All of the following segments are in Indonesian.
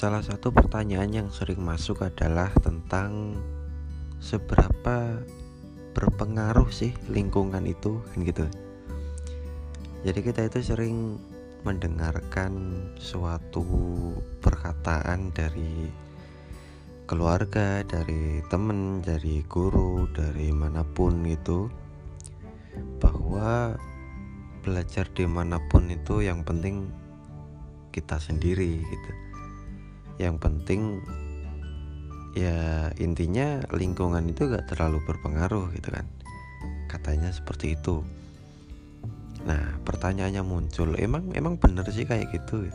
Salah satu pertanyaan yang sering masuk adalah tentang seberapa berpengaruh sih lingkungan itu kan gitu. Jadi kita itu sering mendengarkan suatu perkataan dari keluarga, dari temen, dari guru, dari mana pun itu bahwa belajar di mana pun itu yang penting kita sendiri gitu yang penting ya intinya lingkungan itu gak terlalu berpengaruh gitu kan. Katanya seperti itu. Nah pertanyaannya muncul emang emang bener sih kayak gitu ya?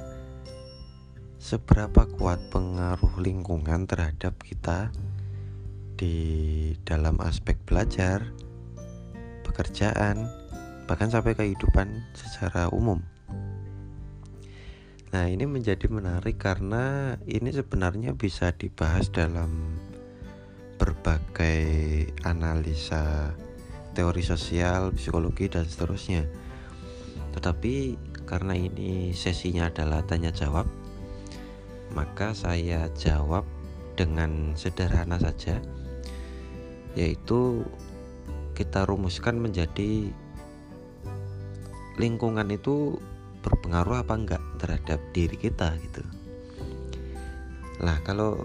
seberapa kuat pengaruh lingkungan terhadap kita di dalam aspek belajar pekerjaan bahkan sampai kehidupan secara umum Nah, ini menjadi menarik karena ini sebenarnya bisa dibahas dalam berbagai analisa teori sosial, psikologi dan seterusnya. Tetapi karena ini sesinya adalah tanya jawab, maka saya jawab dengan sederhana saja yaitu kita rumuskan menjadi lingkungan itu berpengaruh apa enggak terhadap diri kita gitu. Lah kalau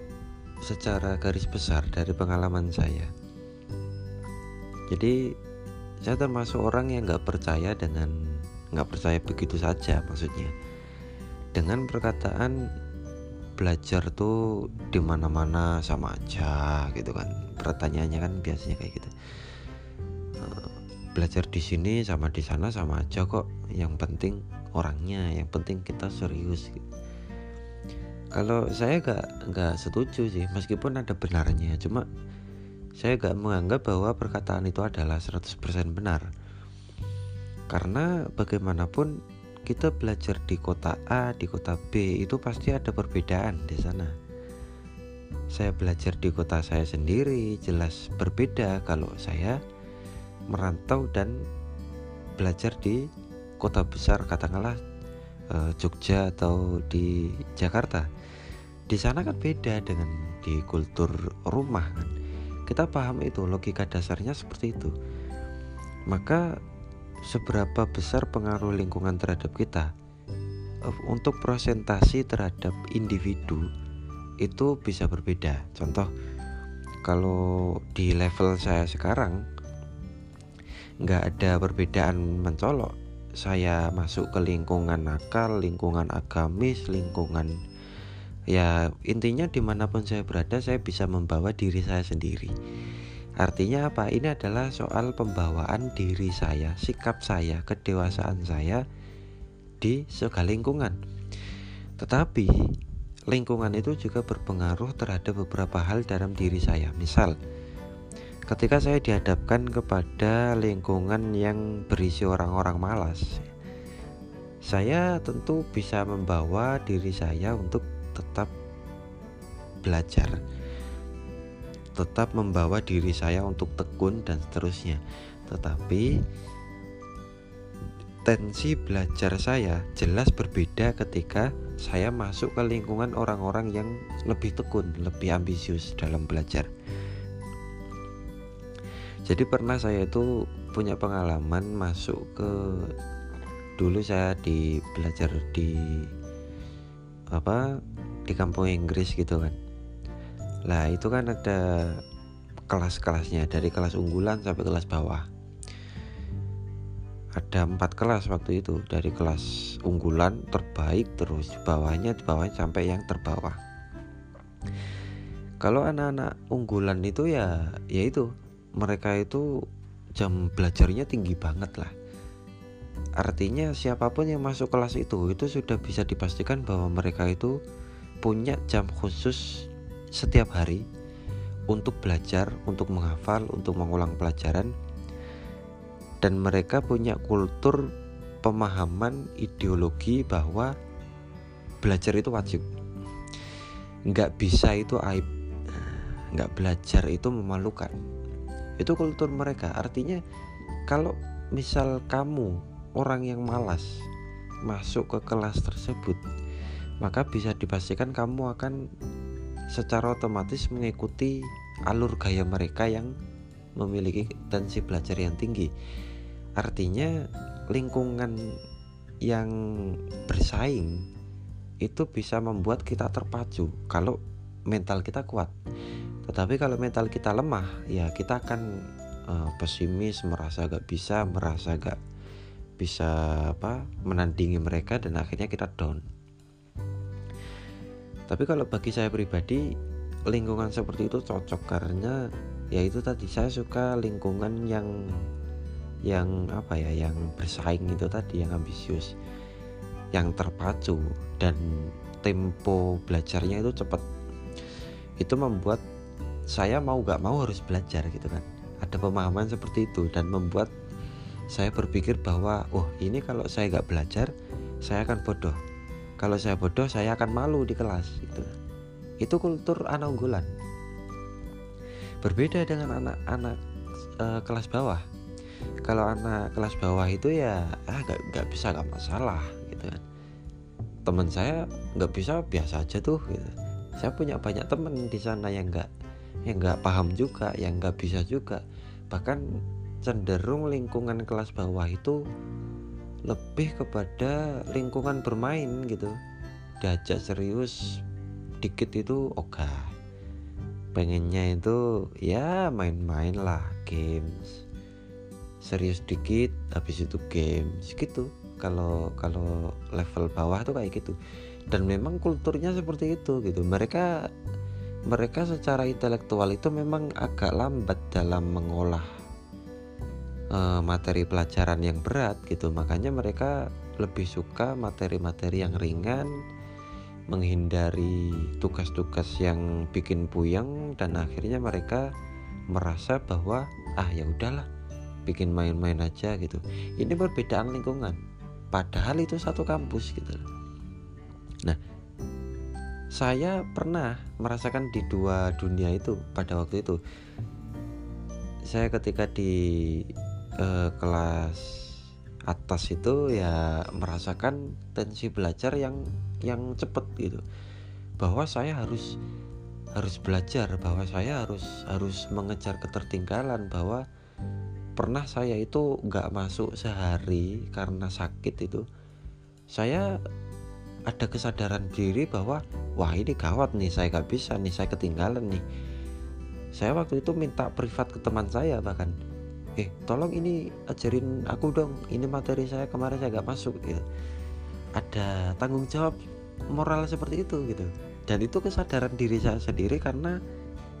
secara garis besar dari pengalaman saya jadi saya termasuk orang yang nggak percaya dengan nggak percaya begitu saja maksudnya. Dengan perkataan belajar tuh di mana-mana sama aja gitu kan. Pertanyaannya kan biasanya kayak gitu. Eh, belajar di sini sama di sana sama aja kok. Yang penting orangnya yang penting kita serius gitu. kalau saya gak nggak setuju sih meskipun ada benarnya cuma saya gak menganggap bahwa perkataan itu adalah 100% benar karena bagaimanapun kita belajar di kota A, di kota B itu pasti ada perbedaan di sana. Saya belajar di kota saya sendiri jelas berbeda kalau saya merantau dan belajar di kota besar katakanlah uh, Jogja atau di Jakarta. Di sana kan beda dengan di kultur rumah kan? Kita paham itu logika dasarnya seperti itu. Maka seberapa besar pengaruh lingkungan terhadap kita uh, untuk presentasi terhadap individu itu bisa berbeda. Contoh kalau di level saya sekarang nggak ada perbedaan mencolok saya masuk ke lingkungan nakal, lingkungan agamis, lingkungan ya intinya di mana pun saya berada saya bisa membawa diri saya sendiri. Artinya apa? Ini adalah soal pembawaan diri saya, sikap saya, kedewasaan saya di segala lingkungan. Tetapi lingkungan itu juga berpengaruh terhadap beberapa hal dalam diri saya. Misal, ketika saya dihadapkan kepada lingkungan yang berisi orang-orang malas saya tentu bisa membawa diri saya untuk tetap belajar tetap membawa diri saya untuk tekun dan seterusnya. Tetapi tensi belajar saya jelas berbeda ketika saya masuk ke lingkungan orang-orang yang lebih tekun, lebih ambisius dalam belajar jadi pernah saya itu punya pengalaman masuk ke dulu saya di belajar di apa di kampung Inggris gitu kan. Lah itu kan ada kelas-kelasnya dari kelas unggulan sampai kelas bawah. Ada empat kelas waktu itu dari kelas unggulan terbaik terus bawahnya bawahnya sampai yang terbawah. Kalau anak-anak unggulan itu ya ya itu mereka itu jam belajarnya tinggi banget lah. Artinya siapa pun yang masuk kelas itu itu sudah bisa dipastikan bahwa mereka itu punya jam khusus setiap hari untuk belajar, untuk menghafal, untuk mengulang pelajaran. Dan mereka punya kultur pemahaman ideologi bahwa belajar itu wajib. Nggak bisa itu aib. Nggak belajar itu memalukan itu kultur mereka artinya kalau misal kamu orang yang malas masuk ke kelas tersebut maka bisa dipastikan kamu akan secara otomatis mengikuti alur gaya mereka yang memiliki tensi belajar yang tinggi. Artinya lingkungan yang bersaing itu bisa membuat kita terpacu kalau mental kita kuat. Tetapi kalau mental kita lemah, ya kita akan uh, pesimis, merasa gak bisa, merasa gak bisa apa menandingi mereka dan akhirnya kita down. Tapi kalau bagi saya pribadi lingkungan seperti itu cocok karena ya itu tadi saya suka lingkungan yang yang apa ya yang bersaing itu tadi yang ambisius yang terpacu dan tempo belajarnya itu cepat itu membuat saya mau gak mau harus belajar gitu kan. Ada pemahaman seperti itu dan membuat saya berpikir bahwa oh ini kalau saya nggak belajar saya akan bodoh. Kalau saya bodoh saya akan malu di kelas gitu. Itu kultur anak unggulan berbeda dengan anak-anak e, kelas bawah. Kalau anak kelas bawah itu ya ah nggak bisa nggak masalah gitu kan. Teman saya nggak bisa biasa aja tuh gitu. saya punya banyak teman di sana yang nggak yang nggak paham juga yang nggak bisa juga. Bahkan cenderung lingkungan kelas bawah itu lebih kepada lingkungan bermain gitu. Diajak serius dikit itu oke pengennya itu ya main-main lah games. Serius dikit habis itu games gitu. Kalau kalau level bawah tuh kayak gitu. Dan memang kulturnya seperti itu gitu. Mereka mereka secara intelektual itu memang agak lambat dalam mengolah uh, materi pelajaran yang berat gitu. Makanya mereka lebih suka materi-materi yang ringan menghindari tugas-tugas yang bikin puyeng dan akhirnya mereka merasa bahwa ah ya udahlah bikin main-main aja gitu. Ini perbedaan lingkungan. Padahal itu satu kampus gitu nah saya pernah merasakan di dua dunia itu pada waktu itu. Saya ketika di eh, kelas atas itu ya merasakan tensi belajar yang yang cepet gitu. Bahwa saya harus harus belajar bahwa saya harus harus mengejar ketertinggalan bahwa pernah saya itu nggak masuk sehari karena sakit itu saya ada kesadaran diri bahwa wah ini gawat nih saya nggak bisa nih saya ketinggalan nih. Saya waktu itu minta privat ke teman saya bahkan eh tolong ini ajarin aku dong ini materi saya kemarin saya gak masuk gitu. Ada tanggung jawab moral seperti itu gitu. Dan itu kesadaran diri saya sendiri karena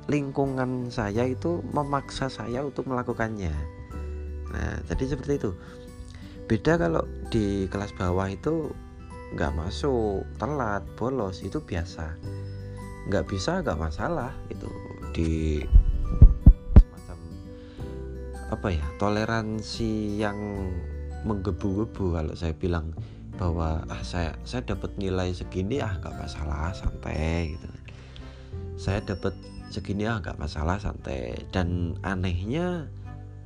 lingkungan saya itu memaksa saya untuk melakukannya. Nah jadi seperti itu. Beda kalau di kelas bawah itu nggak masuk telat bolos itu biasa. Nggak bisa nggak masalah itu di apa ya toleransi yang menggebu-gebu kalau saya bilang bahwa ah saya saya dapat nilai segini ah nggak masalah santai gitu saya dapat segini ah nggak masalah santai. Dan anehnya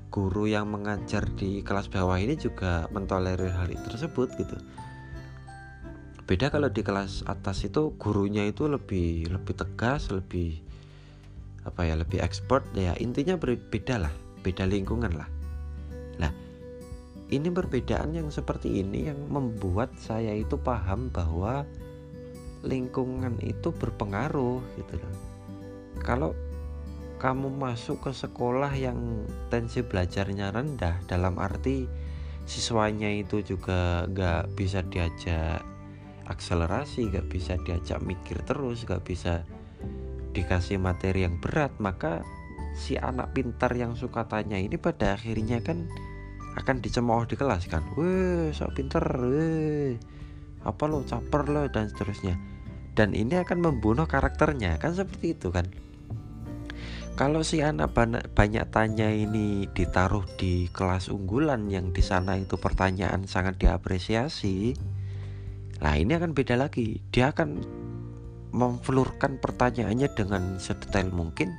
guru yang mengajar di kelas bawah ini juga mentolerir hal tersebut gitu beda kalau di kelas atas itu gurunya itu lebih lebih tegas lebih apa ya lebih expert. Ya intinya berbeda lah beda lingkungan lah. Nah ini perbedaan yang seperti ini yang membuat saya itu paham bahwa lingkungan itu berpengaruh gitu loh. Kalau kamu masuk ke sekolah yang tensi belajarnya rendah dalam arti siswanya itu juga gak bisa diajak akselerasi gak bisa diajak mikir terus gak bisa dikasih materi yang berat maka si anak pintar yang suka tanya ini pada akhirnya kan akan dicemooh di kelas kan. Weh sok pinter weh apa lo caper lo dan seterusnya. Dan ini akan membunuh karakternya kan seperti itu kan. Kalau si anak banyak tanya ini ditaruh di kelas unggulan yang di sana itu pertanyaan sangat diapresiasi nah ini akan beda lagi. Dia akan memflurkan pertanyaannya dengan sedetail mungkin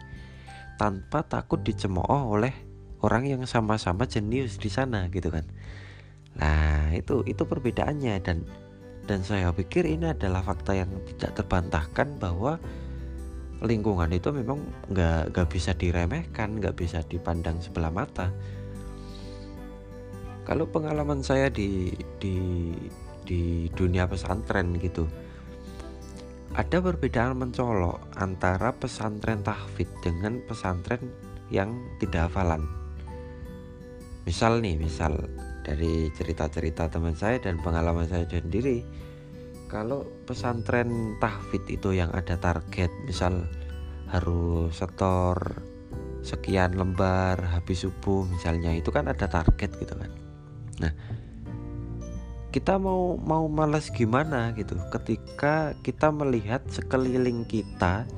tanpa takut dicemooh oleh orang yang sama-sama jenius di sana gitu kan. Nah itu itu perbedaannya. Dan dan saya pikir ini adalah fakta yang tidak terbantahkan bahwa lingkungan itu memang nggak nggak bisa diremehkan nggak bisa dipandang sebelah mata. Kalau pengalaman saya di di di dunia pesantren gitu. Ada perbedaan mencolok antara pesantren tahfidz dengan pesantren yang tidak hafalan. Misal nih misal dari cerita-cerita teman saya dan pengalaman saya sendiri kalau pesantren tahfidz itu yang ada target misal harus setor sekian lembar habis subuh misalnya itu kan ada target gitu kan. Nah kita mau mau malas gimana gitu. Ketika kita melihat sekeliling kita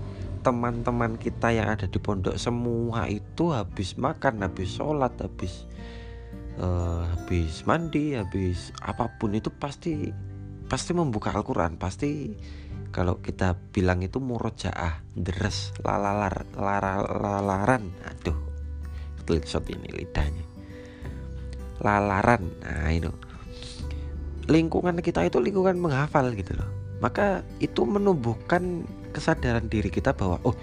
teman-teman kita yang ada di pondok semua itu habis makan habis sholat habis uh, habis mandi habis apa pun itu pasti pasti membuka Al-Quran. Pasti kalau kita bilang itu murojaah deres lalalar lalaran. Aduh shot ini lidahnya. Lalaran nah itu lingkungan kita itu lingkungan menghafal gitu loh. Maka itu menumbuhkan kesadaran diri kita bahwa oh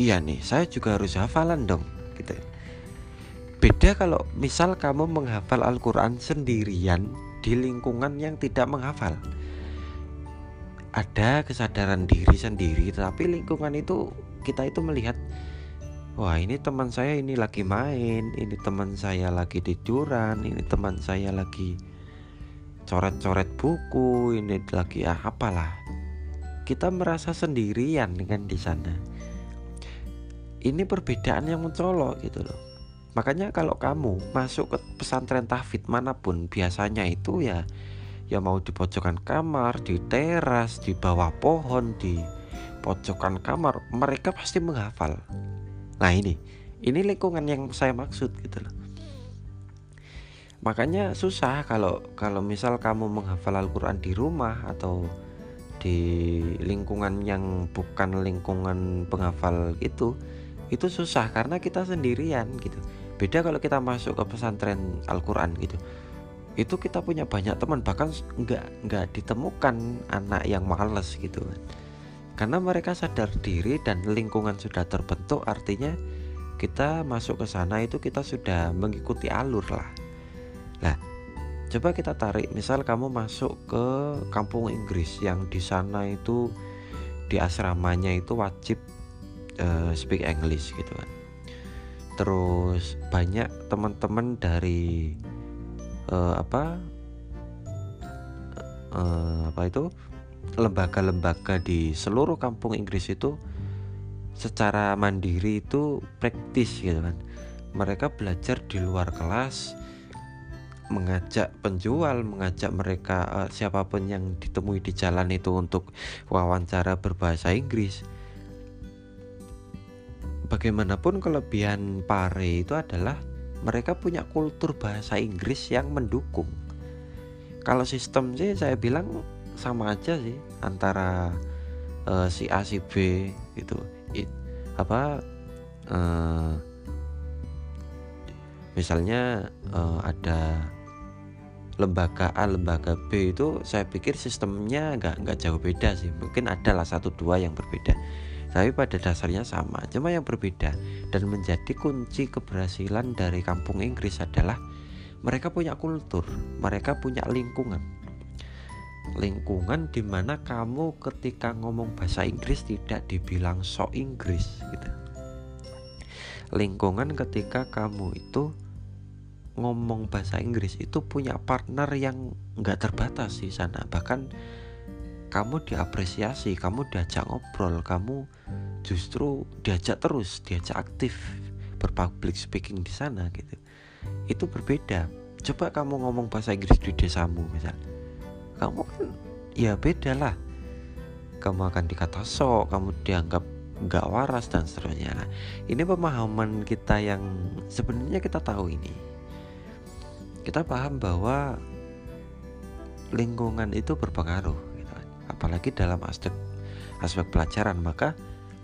iya nih saya juga harus hafalan dong gitu. Beda kalau misal kamu menghafal Al-Quran sendirian di lingkungan yang tidak menghafal. Ada kesadaran diri sendiri tapi lingkungan itu kita itu melihat wah ini teman saya ini lagi main ini teman saya lagi tiduran ini teman saya lagi coret-coret buku ini lagi ah, apalah kita merasa sendirian dengan di sana ini perbedaan yang mencolok gitu loh makanya kalau kamu masuk ke pesantren tahfidz mana pun biasanya itu ya ya mau di pojokan kamar, di teras, di bawah pohon, di pojokan kamar, mereka pasti menghafal. Nah ini, ini lingkungan yang saya maksud gitu loh. Makanya susah kalau kalau misal kamu menghafal Al-Quran di rumah atau di lingkungan yang bukan lingkungan penghafal itu itu susah karena kita sendirian gitu. Beda kalau kita masuk ke pesantren Al-Quran gitu. Itu kita punya banyak teman bahkan nggak nggak ditemukan anak yang males gitu kan. Karena mereka sadar diri dan lingkungan sudah terbentuk artinya kita masuk ke sana itu kita sudah mengikuti alur lah nah coba kita tarik misal kamu masuk ke kampung Inggris yang di sana itu di asramanya itu wajib uh, speak English gitu kan. Terus banyak teman-teman dari uh, apa uh, apa itu lembaga-lembaga di seluruh kampung Inggris itu secara mandiri itu praktis gitu kan. Mereka belajar di luar kelas mengajak penjual mengajak mereka uh, siapa pun yang ditemui di jalan itu untuk wawancara berbahasa Inggris. Bagaimanapun kelebihan pare itu adalah mereka punya kultur bahasa Inggris yang mendukung. Kalau sistem sih saya bilang sama aja sih antara uh, si A si B gitu. It, apa uh, misalnya uh, ada lembaga A lembaga B itu saya pikir sistemnya nggak nggak jauh beda sih. Mungkin ada lah satu dua yang berbeda. Tapi pada dasarnya sama cuma yang berbeda. Dan menjadi kunci keberhasilan dari kampung Inggris adalah mereka punya kultur mereka punya lingkungan. Lingkungan di mana kamu ketika ngomong bahasa Inggris tidak dibilang so Inggris gitu. Lingkungan ketika kamu itu ngomong bahasa Inggris itu punya partner yang nggak terbatas di sana bahkan kamu diapresiasi, kamu diajak ngobrol, kamu justru diajak terus, diajak aktif berpublic speaking di sana gitu. Itu berbeda. Coba kamu ngomong bahasa Inggris di desamu misal. Kamu kan ya beda lah. Kamu akan dikata sok, kamu dianggap nggak waras dan seterusnya. Ini pemahaman kita yang sebenarnya kita tahu ini. Kita paham bahwa lingkungan itu berpengaruh apalagi dalam aspek aspek pelajaran. Maka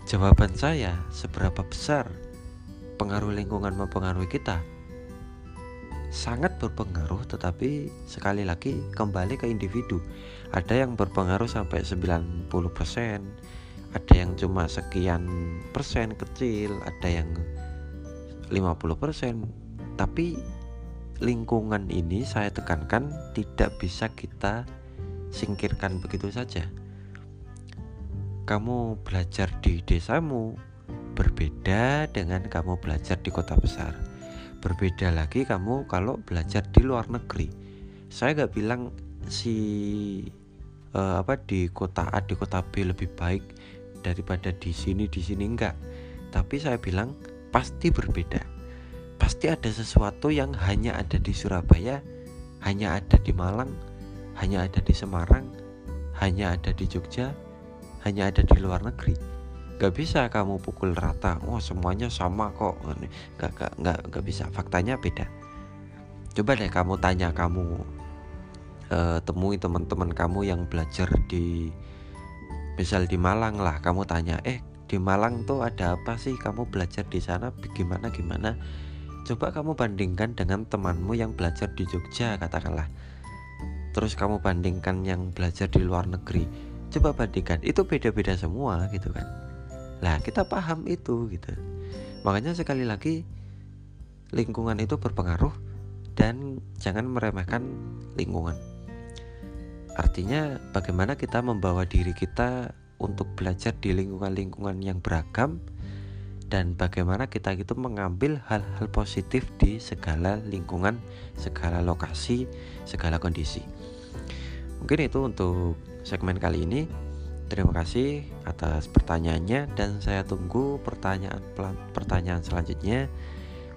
jawaban saya seberapa besar pengaruh lingkungan mempengaruhi kita sangat berpengaruh tetapi sekali lagi kembali ke individu. Ada yang berpengaruh sampai 90% ada yang cuma sekian persen kecil ada yang 50% tapi lingkungan ini saya tekankan tidak bisa kita singkirkan begitu saja. Kamu belajar di desamu berbeda dengan kamu belajar di kota besar. Berbeda lagi kamu kalau belajar di luar negeri. Saya nggak bilang si uh, apa di kota A di kota B lebih baik daripada di sini di sini enggak. Tapi saya bilang pasti berbeda pasti ada sesuatu yang hanya ada di Surabaya hanya ada di Malang hanya ada di Semarang hanya ada di Jogja hanya ada di luar negeri. Gak bisa kamu pukul rata oh semuanya sama kok. Gak, gak, gak, gak bisa. Faktanya beda. Coba deh kamu tanya kamu uh, temui teman-teman kamu yang belajar di misal di Malang lah. Kamu tanya eh di Malang tuh ada apa sih? Kamu belajar di sana gimana gimana coba kamu bandingkan dengan temanmu yang belajar di Jogja katakanlah terus kamu bandingkan yang belajar di luar negeri coba bandingkan itu beda-beda semua gitu kan Nah, kita paham itu gitu. Makanya sekali lagi lingkungan itu berpengaruh dan jangan meremehkan lingkungan. Artinya bagaimana kita membawa diri kita untuk belajar di lingkungan-lingkungan yang beragam dan bagaimana kita itu mengambil hal-hal positif di segala lingkungan, segala lokasi, segala kondisi. Mungkin itu untuk segmen kali ini. Terima kasih atas pertanyaannya dan saya tunggu pertanyaan pertanyaan selanjutnya.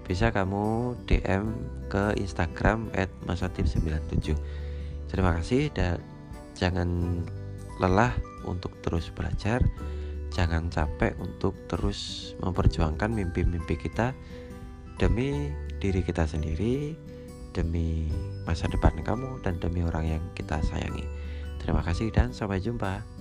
Bisa kamu DM ke Instagram @masatip97. Terima kasih dan jangan lelah untuk terus belajar. Jangan capek untuk terus memperjuangkan mimpi-mimpi kita demi diri kita sendiri, demi masa depan kamu dan demi orang yang kita sayangi. Terima kasih dan sampai jumpa.